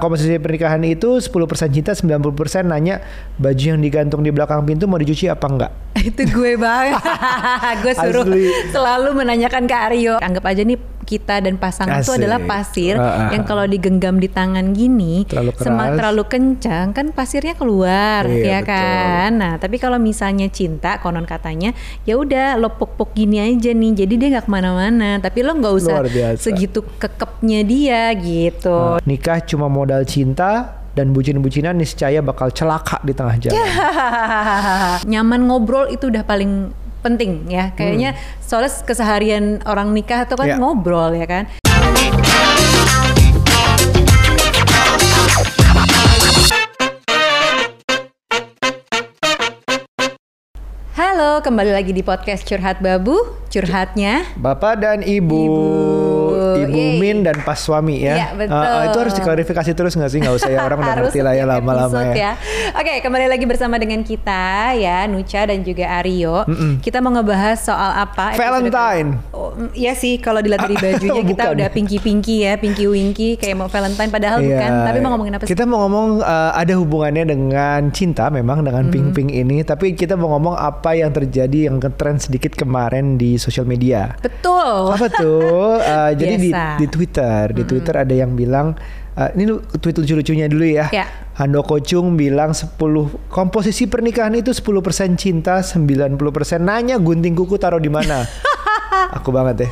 Komposisi pernikahan itu 10% cinta, 90% nanya baju yang digantung di belakang pintu mau dicuci apa enggak. itu gue banget. gue suruh Asli. selalu menanyakan ke Aryo. Anggap aja nih kita dan pasangan itu Asik. adalah pasir Ah, ah, yang ah. kalau digenggam di tangan gini Terlalu sema- keras. terlalu kencang kan pasirnya keluar Iya, ya betul. kan. Nah, tapi kalau misalnya cinta konon katanya ya udah lo pok-pok gini aja nih. Jadi dia nggak ke mana-mana. Tapi lo nggak usah segitu kekepnya dia gitu. Nikah cuma modal cinta dan bucin-bucinan niscaya bakal celaka di tengah jalan. nyaman ngobrol itu udah paling penting ya kayaknya soalnya keseharian orang nikah tuh kan Hmm. Ya. ngobrol ya kan Halo, kembali lagi di podcast Curhat Babu, curhatnya Bapak dan Ibu, Ibu. Ibu Yeay. Min dan pas suami ya. Iya, betul. Ah, ah, itu harus diklarifikasi terus nggak sih? Nggak usah ya orang udah ngerti lah ya lama-lama episode ya. Oke, kembali lagi bersama dengan kita ya, Nucha dan juga Aryo. Kita mau ngebahas soal apa? Valentine. Oh, mm, iya sih, kalau dilihat dari bajunya kita udah pinky-pinky ya, pinky-winky kayak mau Valentine padahal Iya. bukan. Tapi mau ngomongin apa sih? Kita mau ngomong uh, ada hubungannya dengan cinta memang dengan Mm-hmm. pink-pink ini, tapi kita mau ngomong apa yang terjadi yang ngetren sedikit kemarin di sosial media. Betul. Apa tuh? Uh, jadi di, Di Twitter, di Twitter ada yang bilang uh, ini tweet lucu-lucunya dulu ya. Ya. Handoko Chung bilang 10 komposisi pernikahan itu 10% cinta, 90% nanya gunting kuku taruh di mana. Aku banget deh.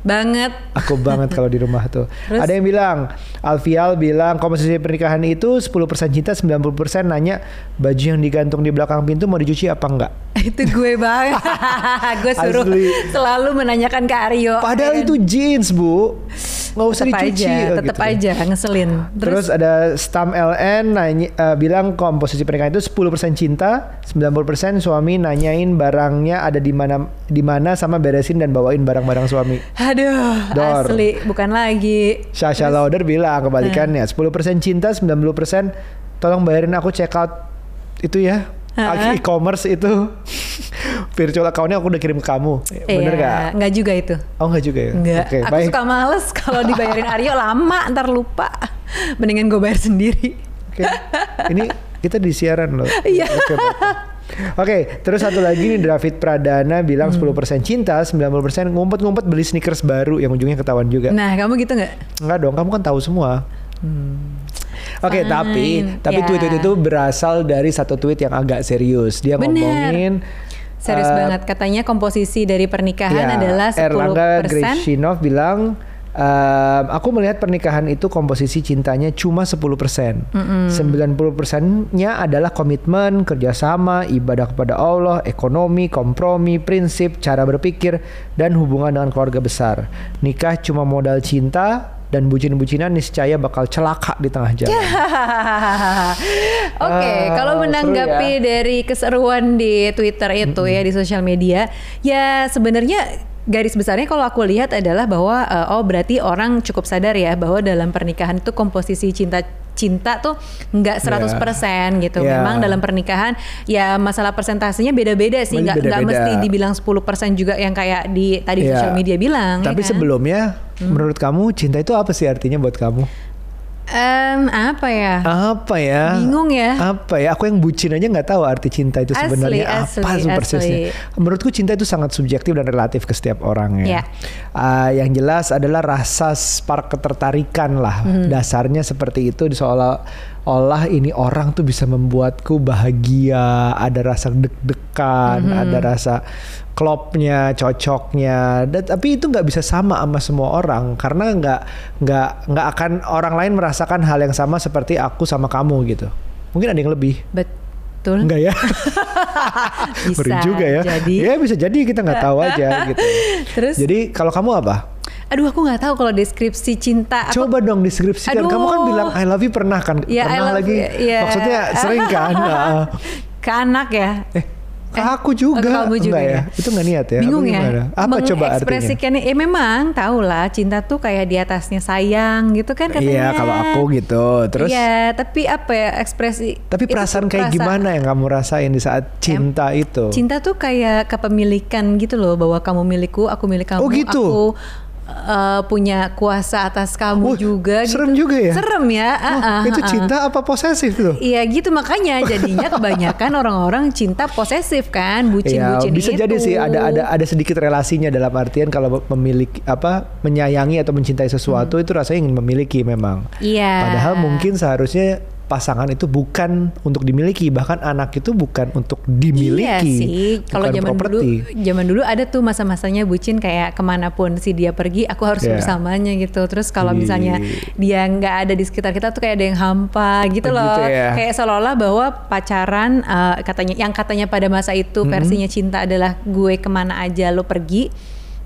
Banget. Aku banget kalau di rumah tuh. Terus? Ada yang bilang, Alfial bilang komposisi pernikahan itu 10% cinta, 90% nanya baju yang digantung di belakang pintu mau dicuci apa enggak. itu gue banget. gue suruh Asli. selalu menanyakan ke Aryo. Padahal ya kan? itu jeans, Bu. Nggak usah tetep dicuci. aja, Oh, tetep gitu. aja ngeselin. Terus, ada Stam LN nanya, eh, bilang komposisi pernikahan itu 10% cinta, 90% suami nanyain barangnya ada di mana di mana sama beresin dan bawain barang-barang suami. Aduh, Dor. asli bukan lagi. Sasha Lauder bilang kebalikannya 10% cinta 90% tolong bayarin aku check out itu ya Heeh. e-commerce itu virtual accountnya aku udah kirim ke kamu bener Iya, gak? Enggak juga itu. Oh enggak juga ya? Enggak. Oke Aku baik suka males kalau dibayarin Aryo lama ntar lupa. Mendingan gue bayar sendiri. Oke. Ini kita di siaran loh Iya. Baik. Oke, terus satu lagi nih David Pradana bilang Hmm. 10% cinta, 90% ngumpet-ngumpet beli sneakers baru yang ujungnya ketahuan juga. Nah, kamu gitu nggak? Enggak dong, kamu kan tahu semua. Oke, Fine. tapi tapi Ya. tweet itu berasal dari satu tweet yang agak serius. Dia Bener. ngomongin Serius eh, banget. Katanya komposisi dari pernikahan ya, adalah 10%. Erlangga Greshinov bilang ehm, aku melihat pernikahan itu komposisi cintanya cuma 10%. 90%-nya adalah komitmen, kerjasama, ibadah kepada Allah, ekonomi, kompromi, prinsip, cara berpikir, dan hubungan dengan keluarga besar. Nikah cuma modal cinta dan bucin-bucinan niscaya bakal celaka di tengah jalan. Oke, Ah, kalau seru menanggapi ya. dari keseruan di Twitter itu ya di sosial media, ya sebenarnya garis besarnya kalau aku lihat adalah bahwa eh, oh berarti orang cukup sadar ya bahwa dalam pernikahan itu komposisi cinta cinta tuh nggak 100% gitu. Ya. Memang dalam pernikahan ya masalah persentasenya beda-beda sih, nggak nggak mesti dibilang 10% juga yang kayak di tadi Ya. sosial media bilang. ya Tapi kan? sebelumnya, menurut kamu cinta itu apa sih artinya buat kamu? Em, apa ya? Apa ya? Bingung ya. Apa ya? Aku yang bucin aja nggak tahu arti cinta itu Asli, sebenarnya asli, apa tuh persisnya. asli. Menurutku cinta itu sangat subjektif dan relatif ke setiap orang ya. Ya. Ah, yang jelas adalah rasa spark ketertarikan lah. Hmm. Dasarnya seperti itu seolah-olah ini orang tuh bisa membuatku bahagia, ada rasa deg-degan, Hmm. ada rasa klopnya, cocoknya. Dan, tapi itu nggak bisa sama sama semua orang karena nggak nggak nggak akan orang lain merasakan hal yang sama seperti aku sama kamu gitu. Mungkin ada yang lebih. Betul. Enggak ya? Bisa juga ya. jadi. Ya bisa jadi kita nggak tahu aja gitu. Terus? Jadi kalau kamu apa? Aduh aku nggak tahu kalau deskripsi cinta. Aku, Coba dong deskripsikan. Kamu kan bilang I love you pernah kan? Ya, pernah love lagi. you, iya. Maksudnya sering kan? Nah, ke anak ya. eh, ke aku juga. ke kamu juga Enggak ya? Itu nggak niat ya? Bingung ya. Apa coba artinya? Eh memang tahu lah cinta tuh kayak di atasnya sayang gitu kan katanya. Iya kalau aku gitu. Terus Iya, tapi apa ya ekspresi? tapi perasaan kayak perasaan- gimana yang kamu rasain di saat cinta itu? Cinta tuh kayak kepemilikan gitu loh bahwa kamu milikku, aku milik kamu. Oh, gitu? Aku uh, punya kuasa atas kamu Uh, juga serem gitu. juga ya? Serem ya. Wah, uh, uh, itu uh. cinta apa posesif tuh? Iya gitu makanya jadinya kebanyakan orang-orang cinta posesif kan, bucin-bucin bisa itu. jadi sih ada ada ada sedikit relasinya dalam artian kalau memiliki apa menyayangi atau mencintai sesuatu itu rasanya ingin memiliki memang. Hmm. Iya. Padahal mungkin seharusnya pasangan itu bukan untuk dimiliki, bahkan anak itu bukan untuk dimiliki. Iya sih. Kalau zaman dulu, zaman dulu ada tuh masa-masanya bucin kayak ke mana pun si dia pergi, aku harus Iya. bersamanya gitu. Terus kalau misalnya dia nggak ada di sekitar kita tuh kayak ada yang hampa gitu Oh, loh. gitu ya. Kayak seolah-olah bahwa pacaran eh, katanya, yang katanya pada masa itu versinya cinta adalah gue ke mana aja lo pergi,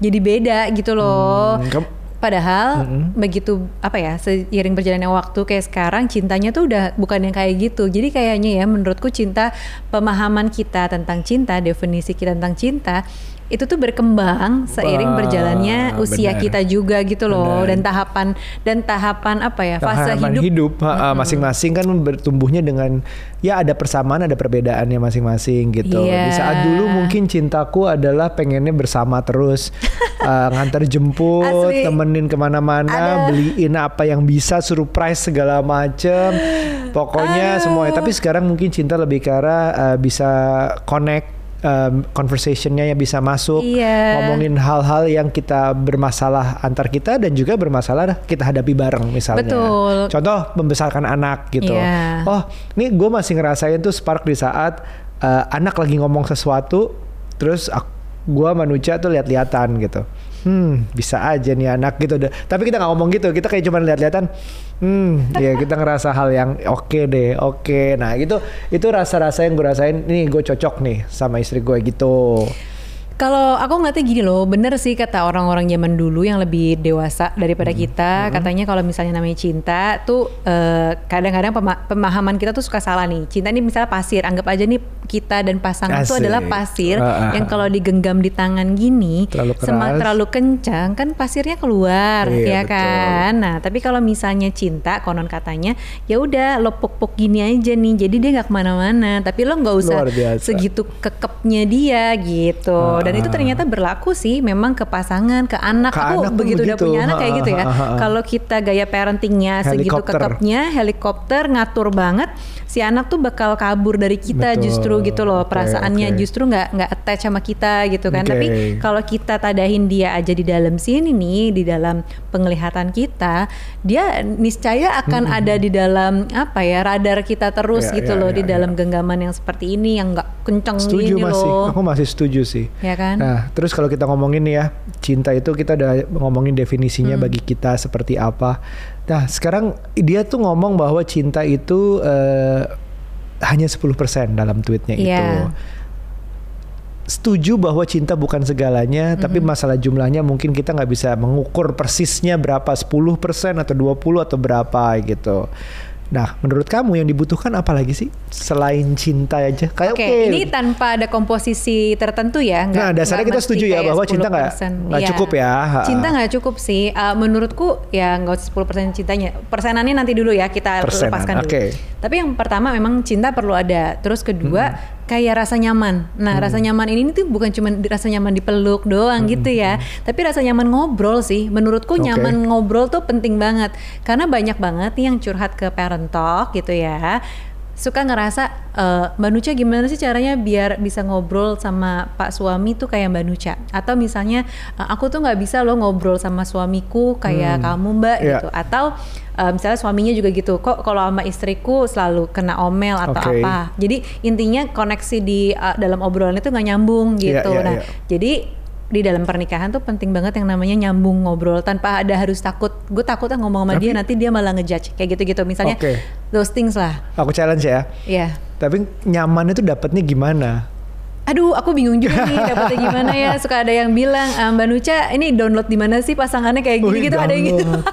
jadi beda gitu loh. Hmm, Padahal begitu apa ya seiring berjalannya waktu kayak sekarang cintanya tuh udah bukan yang kayak gitu. Jadi kayaknya ya menurutku cinta pemahaman kita tentang cinta, definisi kita tentang cinta itu tuh berkembang seiring Wah, berjalannya usia benar. kita juga gitu loh Benar. dan tahapan dan tahapan apa ya fase Tahapan hidup, ha, masing-masing kan bertumbuhnya dengan ya ada persamaan ada perbedaannya masing-masing gitu. Iya. Di saat dulu mungkin cintaku adalah pengennya bersama terus uh, ngantar jemput, Asli. temenin ke mana-mana, beliin apa yang bisa, surprise segala macem. Pokoknya semua. Tapi sekarang mungkin cinta lebih ke arah uh, bisa connect. Um, conversationnya yang bisa masuk Iya. ngomongin hal-hal yang kita bermasalah antar kita dan juga bermasalah kita hadapi bareng misalnya Betul. Contoh membesarkan anak gitu. Iya. Oh, ini gue masih ngerasain tuh spark di saat uh, anak lagi ngomong sesuatu, terus gue manusia tuh lihat-lihatan gitu. Hmm, bisa aja nih anak gitu. Tapi kita nggak ngomong gitu, kita kayak cuma lihat-lihatan. Hmm, ya kita ngerasa hal yang oke deh, oke. Nah itu itu rasa-rasa yang gue rasain. Nih gue cocok nih sama istri gue gitu. Kalau aku ngeliatnya gini loh, bener sih kata orang-orang zaman dulu yang lebih dewasa daripada Hmm. kita. Katanya kalau misalnya namanya cinta tuh eh, kadang-kadang pema- pemahaman kita tuh suka salah nih. Cinta ini misalnya pasir, anggap aja nih kita dan pasangan itu Asik. adalah pasir Ah, ah, yang ah. kalau digenggam di tangan gini, Terlalu sema- keras. terlalu kencang kan pasirnya keluar, ya Iya, betul. kan? Nah, tapi kalau misalnya cinta, konon katanya, ya udah lo puk-puk gini aja nih, jadi dia nggak ke mana-mana. Tapi lo nggak usah segitu kekepnya dia gitu. Dan itu Ah. ternyata berlaku sih, memang ke pasangan, ke anak. Ke Aku anak begitu udah punya anak kayak gitu ya. Kalau kita gaya parentingnya segitu kekepnya, helikopter ngatur banget, si anak tuh bakal kabur dari kita Betul. justru gitu loh. Perasaannya oke. justru nggak nggak attach sama kita gitu kan. Oke. Tapi kalau kita tadahin dia aja di dalam sini nih, di dalam penglihatan kita, dia niscaya akan ada di dalam apa ya radar kita terus Ya, gitu ya, loh ya, di dalam genggaman yang seperti ini yang nggak kenceng Setuju gini masih, loh. aku masih setuju sih. Ya kan? Nah, terus kalau kita ngomongin nih ya, cinta itu kita udah ngomongin definisinya Hmm. bagi kita seperti apa. Nah, sekarang dia tuh ngomong bahwa cinta itu eh, hanya 10% dalam tweetnya Iya. itu. Setuju bahwa cinta bukan segalanya, tapi Mm-hmm. masalah jumlahnya mungkin kita nggak bisa mengukur persisnya berapa 10% atau 20 atau berapa gitu. Nah, menurut kamu yang dibutuhkan apa lagi sih selain cinta aja? Kayak Oke, oke, ini tanpa ada komposisi tertentu ya. nggak- Nah, dasarnya kita setuju ya bahwa cinta nggak 10%. nggak Iya. cukup ya. Cinta nggak cukup sih. Uh, menurutku ya nggak usah 10% cintanya. Persenannya nanti dulu ya kita Persenan, lepaskan dulu. Tapi yang pertama memang cinta perlu ada. Terus kedua kayak rasa nyaman. Nah, rasa nyaman ini tuh bukan cuma rasa nyaman dipeluk doang gitu ya. Tapi rasa nyaman ngobrol sih. Menurutku Oke. nyaman ngobrol tuh penting banget. Karena banyak banget nih yang curhat ke parent talk gitu ya suka ngerasa eh, Mbak Nuca gimana sih caranya biar bisa ngobrol sama Pak suami tuh kayak Mbak Nuca atau misalnya eh, aku tuh nggak bisa loh ngobrol sama suamiku kayak kamu Mbak Iya. gitu atau eh, misalnya suaminya juga gitu kok kalau sama istriku selalu kena omel atau Oke. apa jadi intinya koneksi di eh, dalam obrolan itu nggak nyambung Iya, gitu iya, nah iya. jadi di dalam pernikahan tuh penting banget yang namanya nyambung ngobrol tanpa ada harus takut gue takut ah ngomong sama Tapi- dia nanti dia malah ngejudge kayak gitu-gitu misalnya Oke. those things lah Aku challenge ya. ya Tapi nyaman itu dapatnya gimana? Aduh, aku bingung juga nih dapetnya gimana ya. Suka ada yang bilang, "Ah, Mbak Nuca, ini download di mana sih pasangannya kayak gini Wih, gitu, ada yang gitu. download.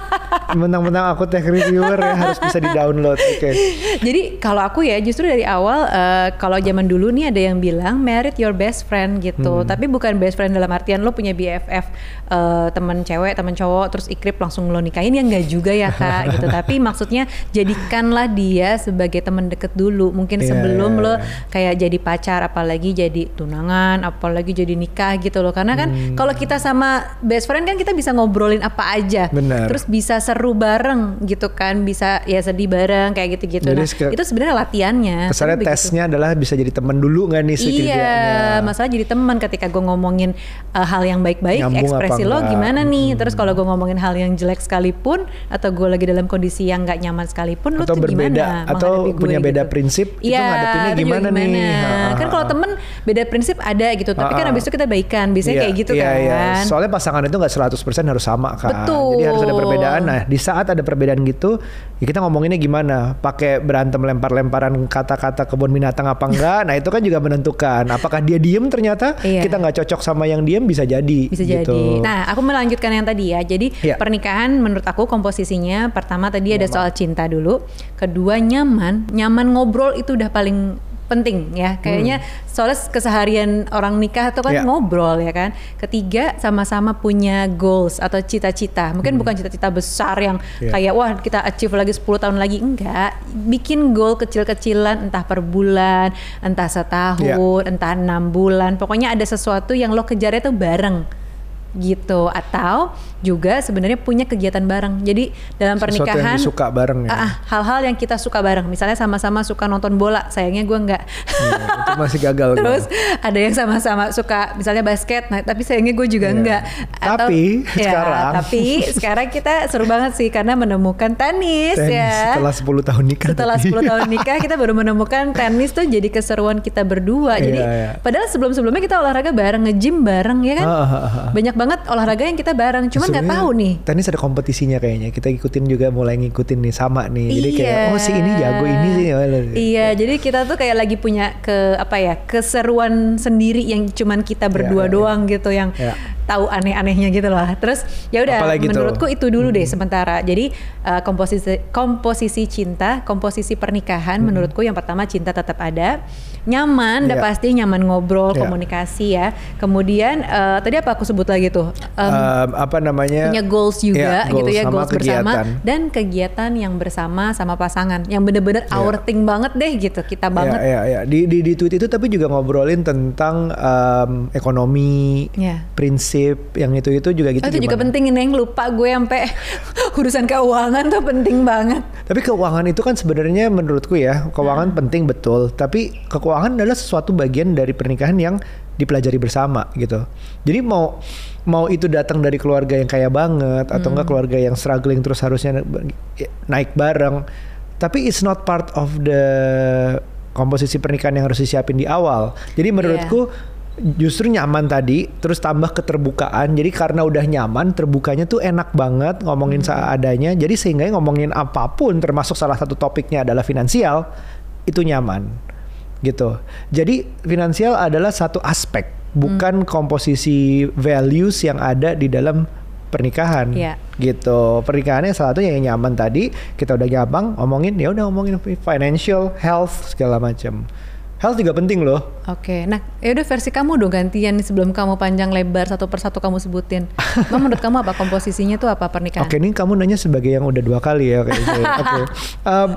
Mentang-mentang aku tech reviewer ya harus bisa di-download. Oke. Jadi kalau aku ya justru dari awal eh, kalau zaman dulu nih ada yang bilang married your best friend gitu. Hmm. Tapi bukan best friend dalam artian lo punya BFF eh, teman cewek, teman cowok terus ikrip langsung lo nikahin ya enggak juga ya Kak gitu. Tapi maksudnya jadikanlah dia sebagai teman deket dulu. Mungkin Iya, sebelum iya, lo iya. kayak jadi pacar apalagi jadi jadi tunangan, apalagi jadi nikah gitu loh. Karena kan Hmm. kalau kita sama best friend kan kita bisa ngobrolin apa aja. Benar. Terus bisa seru bareng gitu kan, bisa ya sedih bareng kayak gitu-gitu. Jadi Nah, itu sebenarnya latihannya. Kesannya Tapi begitu. tesnya adalah bisa jadi teman dulu nggak nih sekiranya. Iya, masalah jadi teman ketika gue ngomongin uh, hal yang baik-baik, Nyambung ekspresi lo gimana nih? Terus kalau gue ngomongin hal yang jelek sekalipun, atau gue lagi dalam kondisi yang nggak nyaman sekalipun, lo Atau tuh berbeda, gimana? atau gue punya beda gitu? prinsip, itu Iya, ngadepinnya itu juga gimana nih? Ha, ha, Kan kalau temen beda prinsip ada gitu, tapi kan Ha, ha. abis itu kita baikan, biasanya Iya, kayak gitu iya, kan. iya. Soalnya pasangan itu nggak 100% harus sama kan. Betul. Jadi harus ada perbedaan. Nah, di saat ada perbedaan gitu, ya kita ngomonginnya gimana? Pakai berantem lempar-lemparan kata-kata kebun binatang apa enggak? nah, itu kan juga menentukan apakah dia diem ternyata Iya. kita nggak cocok sama yang diem bisa jadi Bisa gitu. jadi. Nah, aku melanjutkan yang tadi ya. Jadi Iya. pernikahan menurut aku komposisinya pertama tadi ada soal cinta dulu, kedua nyaman. Nyaman ngobrol itu udah paling penting ya. Kayaknya soalnya keseharian orang nikah itu kan Iya. ngobrol ya kan. Ketiga sama-sama punya goals atau cita-cita. Mungkin bukan cita-cita besar yang Iya. kayak wah kita achieve lagi 10 tahun lagi enggak. Bikin goal kecil-kecilan entah per bulan, entah setahun, entah enam bulan. Pokoknya ada sesuatu yang lo kejarnya tuh bareng gitu atau juga sebenarnya punya kegiatan bareng. Jadi dalam Sesuatu yang pernikahan disuka bareng ya. ah, ah, hal-hal yang kita suka bareng. Misalnya sama-sama suka nonton bola, sayangnya gue enggak. Iya, itu masih gagal. Terus ada yang sama-sama suka misalnya basket, nah tapi sayangnya gue juga Iya. enggak. Tapi ya, sekarang- tapi sekarang kita seru banget sih karena menemukan tenis, Tenis ya. setelah 10 tahun nikah. Setelah tapi. 10 tahun nikah kita baru menemukan tenis tuh jadi keseruan kita berdua. Jadi iya. padahal sebelum-sebelumnya kita olahraga bareng, nge-gym bareng ya kan. Ah. Banyak banget olahraga yang kita bareng, cuman nggak tahu nih. Tenis ada kompetisinya kayaknya. Kita ikutin juga mulai ngikutin nih sama nih. Jadi kayak Iya. oh si ini jago ini sih. Iya, jadi kita tuh kayak lagi punya ke apa ya keseruan sendiri yang cuman kita berdua Iya, iya. doang gitu yang Iya. tahu aneh-anehnya gitu lah. Terus ya udah? Hmm. menurutku itu dulu deh sementara. Jadi uh, komposisi komposisi cinta, komposisi pernikahan menurutku yang pertama cinta tetap ada, nyaman, udah. Iya. pasti nyaman ngobrol, Iya. komunikasi ya. Kemudian uh, tadi apa aku sebut lagi tuh? Um, Um, apa namanya? punya goals juga Iya, gitu ya sama goals bersama kegiatan. dan kegiatan yang bersama sama pasangan yang bener-bener Iya. our thing banget deh gitu kita banget Ya, ya, ya. Di, di di tweet itu tapi juga ngobrolin tentang um, ekonomi, Ya. prinsip yang itu itu juga gitu. Oh, itu juga penting Neng lupa gue sampai urusan keuangan tuh penting banget Tapi keuangan itu kan sebenarnya menurutku ya keuangan Hmm. penting betul. Tapi keuangan adalah sesuatu bagian dari pernikahan yang dipelajari bersama gitu. Jadi mau mau itu datang dari keluarga yang kaya banget atau Hmm. enggak keluarga yang struggling terus harusnya naik bareng. Tapi it's not part of the komposisi pernikahan yang harus disiapin di awal. Jadi menurutku justru nyaman tadi terus tambah keterbukaan jadi karena udah nyaman terbukanya tuh enak banget ngomongin seadanya jadi sehingga ngomongin apa pun termasuk salah satu topiknya adalah finansial itu nyaman gitu jadi finansial adalah satu aspek bukan komposisi values yang ada di dalam pernikahan Iya. gitu pernikahannya salah satunya yang nyaman tadi kita udah gampang ngomongin ya udah ngomongin financial health segala macam health juga penting loh Oke, nah ya udah versi kamu dong gantian nih sebelum kamu panjang lebar satu persatu kamu sebutin. Emang menurut kamu apa komposisinya tuh apa pernikahan? Oke, ini kamu nanya sebagai yang udah dua kali ya kayaknya. Oke. Em,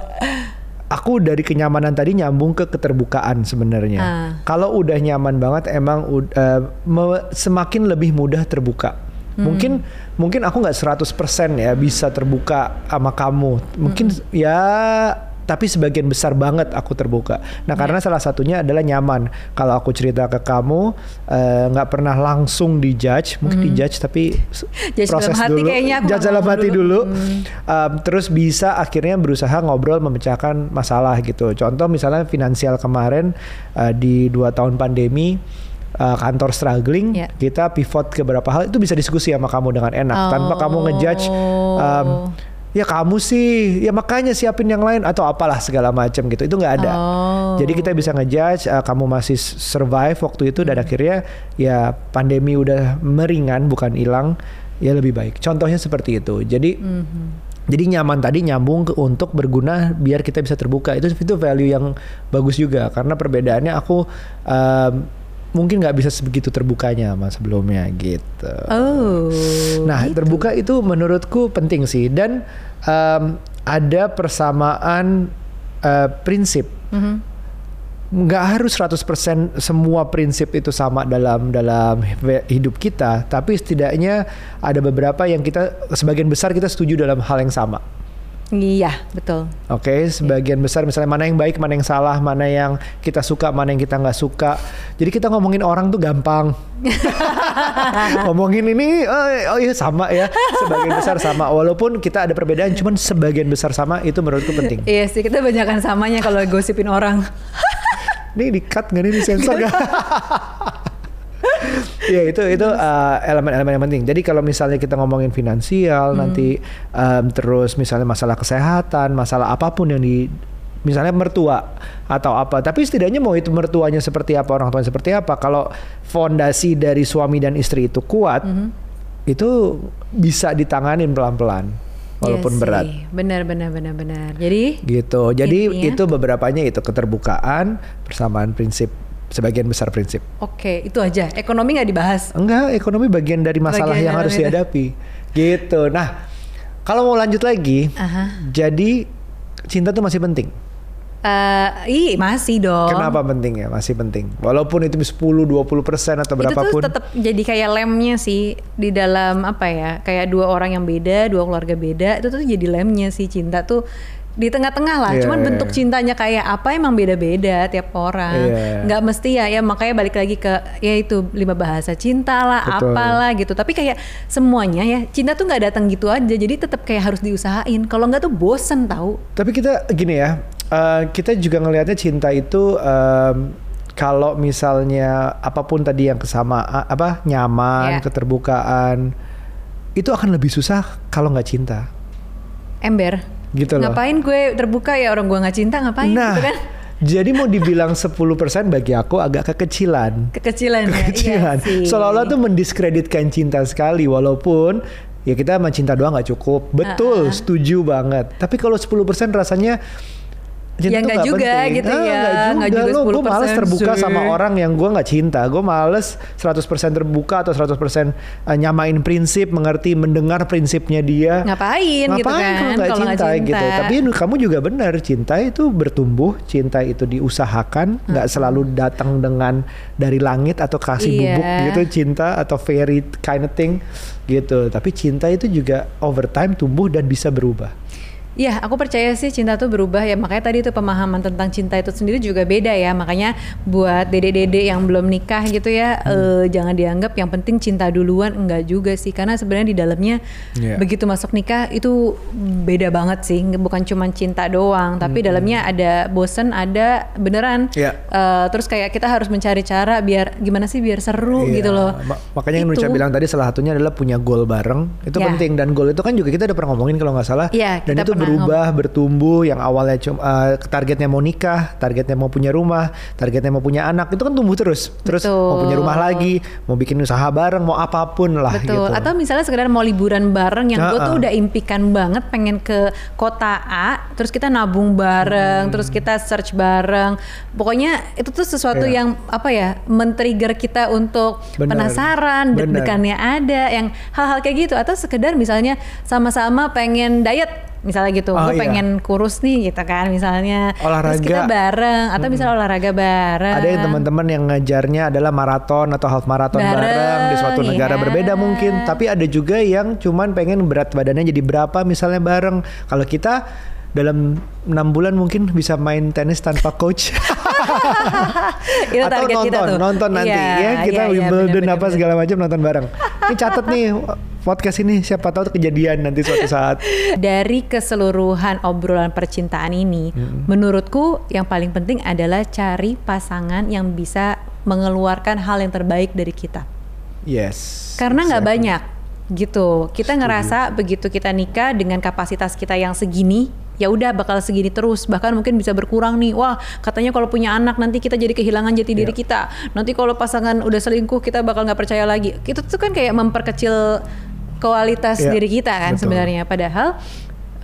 aku dari kenyamanan tadi nyambung ke keterbukaan sebenarnya. Ah. Kalau udah nyaman banget emang me- semakin lebih mudah terbuka. Hmm. Mungkin mungkin aku nggak 100% ya bisa terbuka sama kamu. Mungkin Hmm. ya tapi sebagian besar banget aku terbuka. Nah, karena Ya. salah satunya adalah nyaman. Kalau aku cerita ke kamu eh, nggak pernah langsung dijudge, mungkin dijudge tapi Hmm. Judge proses dalam hati dulu. kayaknya aku Judge dalam hati dulu. dulu. Hmm. Um, terus bisa akhirnya berusaha ngobrol memecahkan masalah gitu. Contoh misalnya finansial kemarin uh, di dua tahun pandemi uh, kantor struggling, Ya. kita pivot ke beberapa hal itu bisa diskusi sama kamu dengan enak tanpa kamu ngejudge. Um, Oh. Ya kamu sih, ya makanya siapin yang lain atau apalah segala macam gitu. Itu nggak ada. Oh. Jadi kita bisa ngejudge uh, kamu masih survive waktu itu Hmm. dan akhirnya ya pandemi udah meringan bukan hilang ya lebih baik. Contohnya seperti itu. Jadi Mhm. jadi nyaman tadi nyambung ke untuk berguna biar kita bisa terbuka. Itu itu value yang bagus juga karena perbedaannya aku um, mungkin nggak bisa sebegitu terbukanya sama sebelumnya gitu. Oh. Nah, gitu. terbuka itu menurutku penting sih dan um, ada persamaan uh, prinsip. Mhm. nggak harus 100% semua prinsip itu sama dalam dalam hidup kita, tapi setidaknya ada beberapa yang kita sebagian besar kita setuju dalam hal yang sama. Iya, betul. Oke, okay, sebagian besar misalnya mana yang baik, mana yang salah, mana yang kita suka, mana yang kita nggak suka. Jadi kita ngomongin orang tuh gampang. ngomongin ini, oh, oh iya sama ya, sebagian besar sama. Walaupun kita ada perbedaan, cuman sebagian besar sama itu menurutku penting. iya sih, kita banyakkan samanya kalau gosipin orang. ini di cut nggak nih, di sensor gak? ya itu itu uh, elemen-elemen uh, yang penting. Jadi kalau misalnya kita ngomongin finansial hmm. nanti um, terus misalnya masalah kesehatan, masalah apa pun yang di misalnya mertua atau apa. Tapi setidaknya mau itu mertuanya seperti apa, orang tuanya seperti apa. Kalau fondasi dari suami dan istri itu kuat, hmm. itu bisa ditanganin pelan-pelan walaupun yes, iya berat. Benar benar benar benar. Jadi gitu. Jadi intinya, itu beberapanya itu keterbukaan, persamaan prinsip sebagian besar prinsip. Oke, itu aja. Ekonomi nggak dibahas? Enggak, ekonomi bagian dari masalah bagian yang harus dihadapi. Gitu. Nah, kalau mau lanjut lagi, uh-huh. jadi cinta tuh masih penting. Uh, ih masih dong. Kenapa penting ya? Masih penting. Walaupun itu 10 20 persen atau berapapun. Itu tuh tetap jadi kayak lemnya sih di dalam apa ya? Kayak dua orang yang beda, dua keluarga beda, itu tuh jadi lemnya sih cinta tuh di tengah-tengah lah. Yeah, Cuman yeah, bentuk iya. cintanya kayak apa emang beda-beda tiap orang. Yeah. Nggak mesti ya ya makanya balik lagi ke ya itu lima bahasa cinta lah, Betul. apalah gitu. Tapi kayak semuanya ya cinta tuh nggak datang gitu aja. Jadi tetap kayak harus diusahain. Kalau nggak tuh bosen tahu. Tapi kita gini ya, uh, kita juga ngelihatnya cinta itu um, kalau misalnya apa pun tadi yang kesama apa nyaman, yeah. keterbukaan itu akan lebih susah kalau nggak cinta. Ember gitu loh. Ngapain gue terbuka ya orang gue nggak cinta ngapain nah, gitu kan? Jadi mau dibilang 10% bagi aku agak kekecilan. Kekecilan, kekecilan. Ya, iya Seolah-olah tuh mendiskreditkan cinta sekali walaupun ya kita mencinta doang nggak cukup. Betul, uh -uh. setuju banget. Tapi kalau 10% rasanya cinta ya nggak juga penting. gitu ah, ya nggak juga, juga. gue males terbuka sih. sama orang yang gue nggak cinta gue males 100% terbuka atau 100% uh, nyamain prinsip mengerti mendengar prinsipnya dia ngapain, gitu ngapain gitu kan kalau nggak cinta, cinta gitu tapi kamu juga benar cinta itu bertumbuh cinta itu diusahakan nggak hmm. selalu datang dengan dari langit atau kasih iya. bubuk gitu cinta atau fairy kind of thing gitu tapi cinta itu juga over time tumbuh dan bisa berubah Iya, aku percaya sih cinta tuh berubah ya. Makanya tadi tuh pemahaman tentang cinta itu sendiri juga beda ya. Makanya buat dede-dede yang belum nikah gitu ya, hmm. eh, jangan dianggap yang penting cinta duluan enggak juga sih. Karena sebenarnya di dalamnya yeah. begitu masuk nikah itu beda banget sih. Bukan cuma cinta doang, tapi hmm. dalamnya ada bosen, ada beneran. Yeah. Uh, terus kayak kita harus mencari cara biar gimana sih biar seru yeah. gitu loh. Ma makanya yang Nucha bilang tadi salah satunya adalah punya goal bareng. Itu yeah. penting dan goal itu kan juga kita udah pernah ngomongin kalau nggak salah. Yeah, dan itu berubah, bertumbuh yang awalnya cuma uh, targetnya mau nikah, targetnya mau punya rumah, targetnya mau punya anak, itu kan tumbuh terus. Terus Betul. mau punya rumah lagi, mau bikin usaha bareng, mau apa pun lah Betul. gitu. Atau misalnya sekedar mau liburan bareng yang uh -uh. gue tuh udah impikan banget pengen ke kota A, terus kita nabung bareng, hmm. terus kita search bareng. Pokoknya itu tuh sesuatu yeah. yang apa ya, men-trigger kita untuk Bener. penasaran, deg-degannya ada, yang hal-hal kayak gitu atau sekedar misalnya sama-sama pengen diet misalnya gitu oh, gue iya. pengen kurus nih gitu kan misalnya olahraga terus kita bareng atau hmm. misalnya olahraga bareng ada yang teman-teman yang ngajarnya adalah maraton atau half maraton bareng, bareng di suatu iya. negara berbeda mungkin tapi ada juga yang cuman pengen berat badannya jadi berapa misalnya bareng kalau kita dalam enam bulan mungkin bisa main tenis tanpa coach atau nonton kita tuh. nonton nanti. Iya, ya kita iya Wimbledon iya, apa segala macam nonton bareng. Ini catat nih podcast ini siapa tahu kejadian nanti suatu saat. Dari keseluruhan obrolan percintaan ini hmm. menurutku yang paling penting adalah cari pasangan yang bisa mengeluarkan hal yang terbaik dari kita. Yes karena nggak exactly. banyak gitu. Kita ngerasa begitu kita nikah dengan kapasitas kita yang segini ya udah bakal segini terus bahkan mungkin bisa berkurang nih wah katanya kalau punya anak nanti kita jadi kehilangan jati diri yeah. kita nanti kalau pasangan udah selingkuh kita bakal nggak percaya lagi itu tuh kan kayak memperkecil kualitas yeah. diri kita kan sebenarnya padahal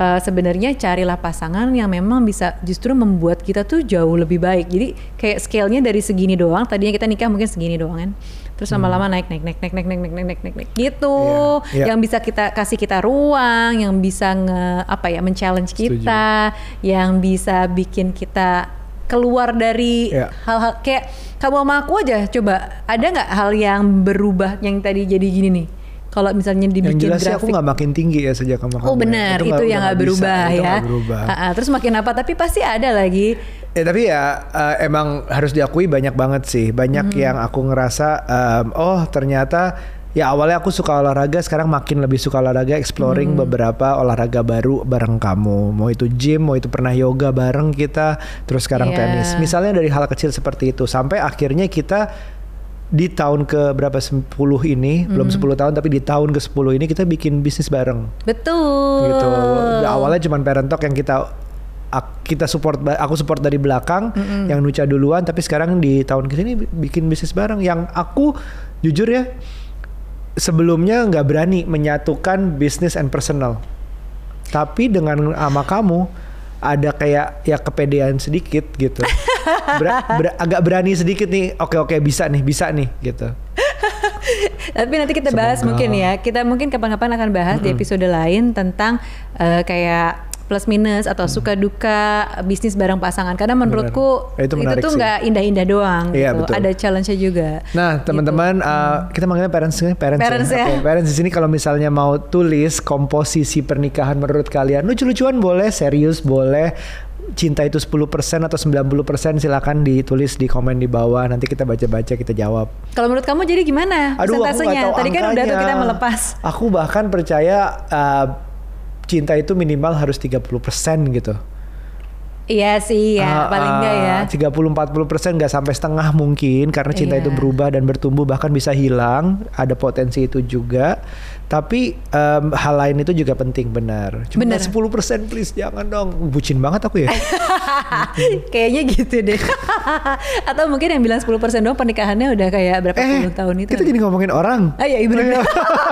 uh, sebenarnya carilah pasangan yang memang bisa justru membuat kita tuh jauh lebih baik. Jadi kayak scale-nya dari segini doang, tadinya kita nikah mungkin segini doang kan terus lama-lama naik naik naik naik naik naik naik naik naik naik naik gitu yeah, yeah. yang bisa kita kasih kita ruang yang bisa nge apa ya men-challenge kita Setuju. yang bisa bikin kita keluar dari Iya. hal-hal kayak kamu sama aku aja coba ada nggak hal yang berubah yang tadi jadi gini nih kalau misalnya Yang dibikin jelas sih aku grafik nggak makin tinggi ya sejak kamu. Oh ya. benar, itu, nggak- yang udah nggak bisa, berubah itu ya. berubah. Ah, ah, terus makin apa? Tapi pasti ada lagi. Ya tapi ya eh, emang harus diakui banyak banget sih. Banyak yang aku ngerasa em, oh ternyata ya awalnya aku suka olahraga sekarang makin lebih suka olahraga exploring beberapa olahraga baru bareng kamu. Mau itu gym, mau itu pernah yoga bareng kita, terus sekarang Iya. tenis. Misalnya dari hal kecil seperti itu sampai akhirnya kita di tahun ke berapa 10 ini, belum 10 tahun tapi di tahun ke 10 ini kita bikin bisnis bareng Betul. gitu. Awalnya cuma parent talk yang kita kita support aku support dari belakang yang Nuca duluan tapi sekarang di tahun ke sini bi- bikin bisnis bareng. Yang aku jujur ya sebelumnya nggak berani menyatukan bisnis and personal. Tapi dengan sama kamu ada kayak ya kepedean sedikit gitu. Ber- ber- agak berani sedikit nih oke oke bisa nih bisa nih gitu. Tapi nanti kita bahas Semoga. mungkin ya. Kita mungkin kapan-kapan akan bahas di episode lain tentang eh, kayak plus minus atau suka duka bisnis bareng pasangan. Karena menurutku Itu itu, menarik tuh nggak indah-indah doang. Iya, gitu. betul. Ada challenge-nya juga. Nah, teman-teman, uh, kita manggilnya parents, parents, Gitu. Parents ya. Oke, parents di sini kalau misalnya mau tulis komposisi pernikahan menurut kalian, lucu-lucuan boleh, serius boleh, cinta itu 10% atau 90% silakan ditulis di komen di bawah. Nanti kita baca-baca, kita jawab. Kalau menurut kamu jadi gimana Aduh, aku tahu Tadi kan udah tuh angkanya. kita melepas. Aku bahkan percaya uh, cinta itu minimal harus 30% gitu. Iya sih ya, Ah, paling enggak ya. ah, 30-40 persen nggak sampai setengah mungkin karena cinta Iya. itu berubah dan bertumbuh bahkan bisa hilang ada potensi itu juga tapi em, hal lain itu juga penting benar cuma Benar. 10 persen please jangan dong bucin banget aku ya Kayaknya gitu deh. Atau mungkin yang bilang 10% doang pernikahannya udah kayak berapa eh puluh tahun itu. kita jadi ngomongin orang Ah iya, iya bener.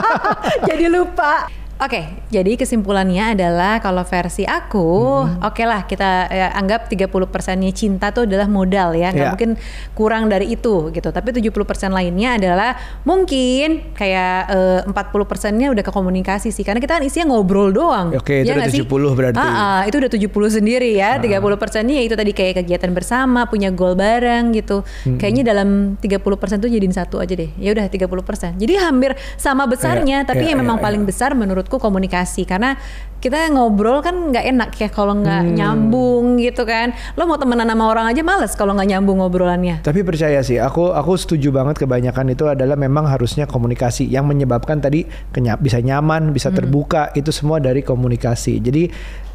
jadi lupa. Oke, jadi kesimpulannya adalah kalau versi aku, Hmm. oke lah kita ya, anggap 30%-nya cinta tuh adalah modal ya, nggak Iya. mungkin kurang dari itu gitu. Tapi 70% lainnya adalah mungkin kayak eh, 40%-nya udah ke komunikasi sih, karena kita kan isinya ngobrol doang. Oke, itu Ya udah nggak sih? 70 berarti. Ah, ah, itu udah 70 sendiri ya. 30%-nya ya itu tadi kayak kegiatan bersama, punya goal bareng gitu. Kayaknya dalam 30% tuh jadiin satu aja deh. Ya udah 30%. Jadi hampir sama besarnya, Iya, tapi iya, yang memang iya, paling besar menurutku komunikasi karena kita ngobrol kan nggak enak ya kalau nggak Hmm. nyambung gitu kan. Lo mau temenan sama orang aja males kalau nggak nyambung ngobrolannya. Tapi percaya sih, aku aku setuju banget kebanyakan itu adalah memang harusnya komunikasi yang menyebabkan tadi kenya- bisa nyaman, bisa terbuka itu semua dari komunikasi. Jadi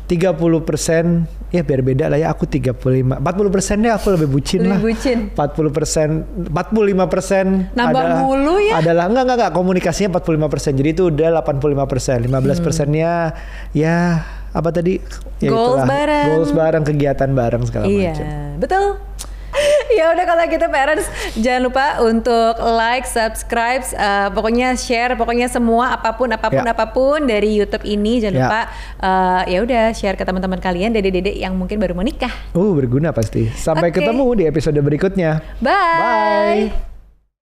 30% ya biar beda lah ya aku 35 40 persen deh aku lebih bucin Lebih lah bucin. 40 persen 45 persen Nambah mulu ya. adalah enggak enggak enggak komunikasinya 45 persen jadi itu udah 85 persen 15 persennya ya apa tadi ya Goals itulah. bareng. goals bareng kegiatan bareng segala Iya, macam betul. ya udah kalau gitu parents jangan lupa untuk like, subscribe, eh, pokoknya share, pokoknya semua apa pun apa pun Ya. apa pun dari YouTube ini jangan Ya. lupa eh, ya udah share ke teman-teman kalian, dede-dede yang mungkin baru mau nikah. Uh berguna pasti. Sampai Oke. ketemu di episode berikutnya. Bye. Bye.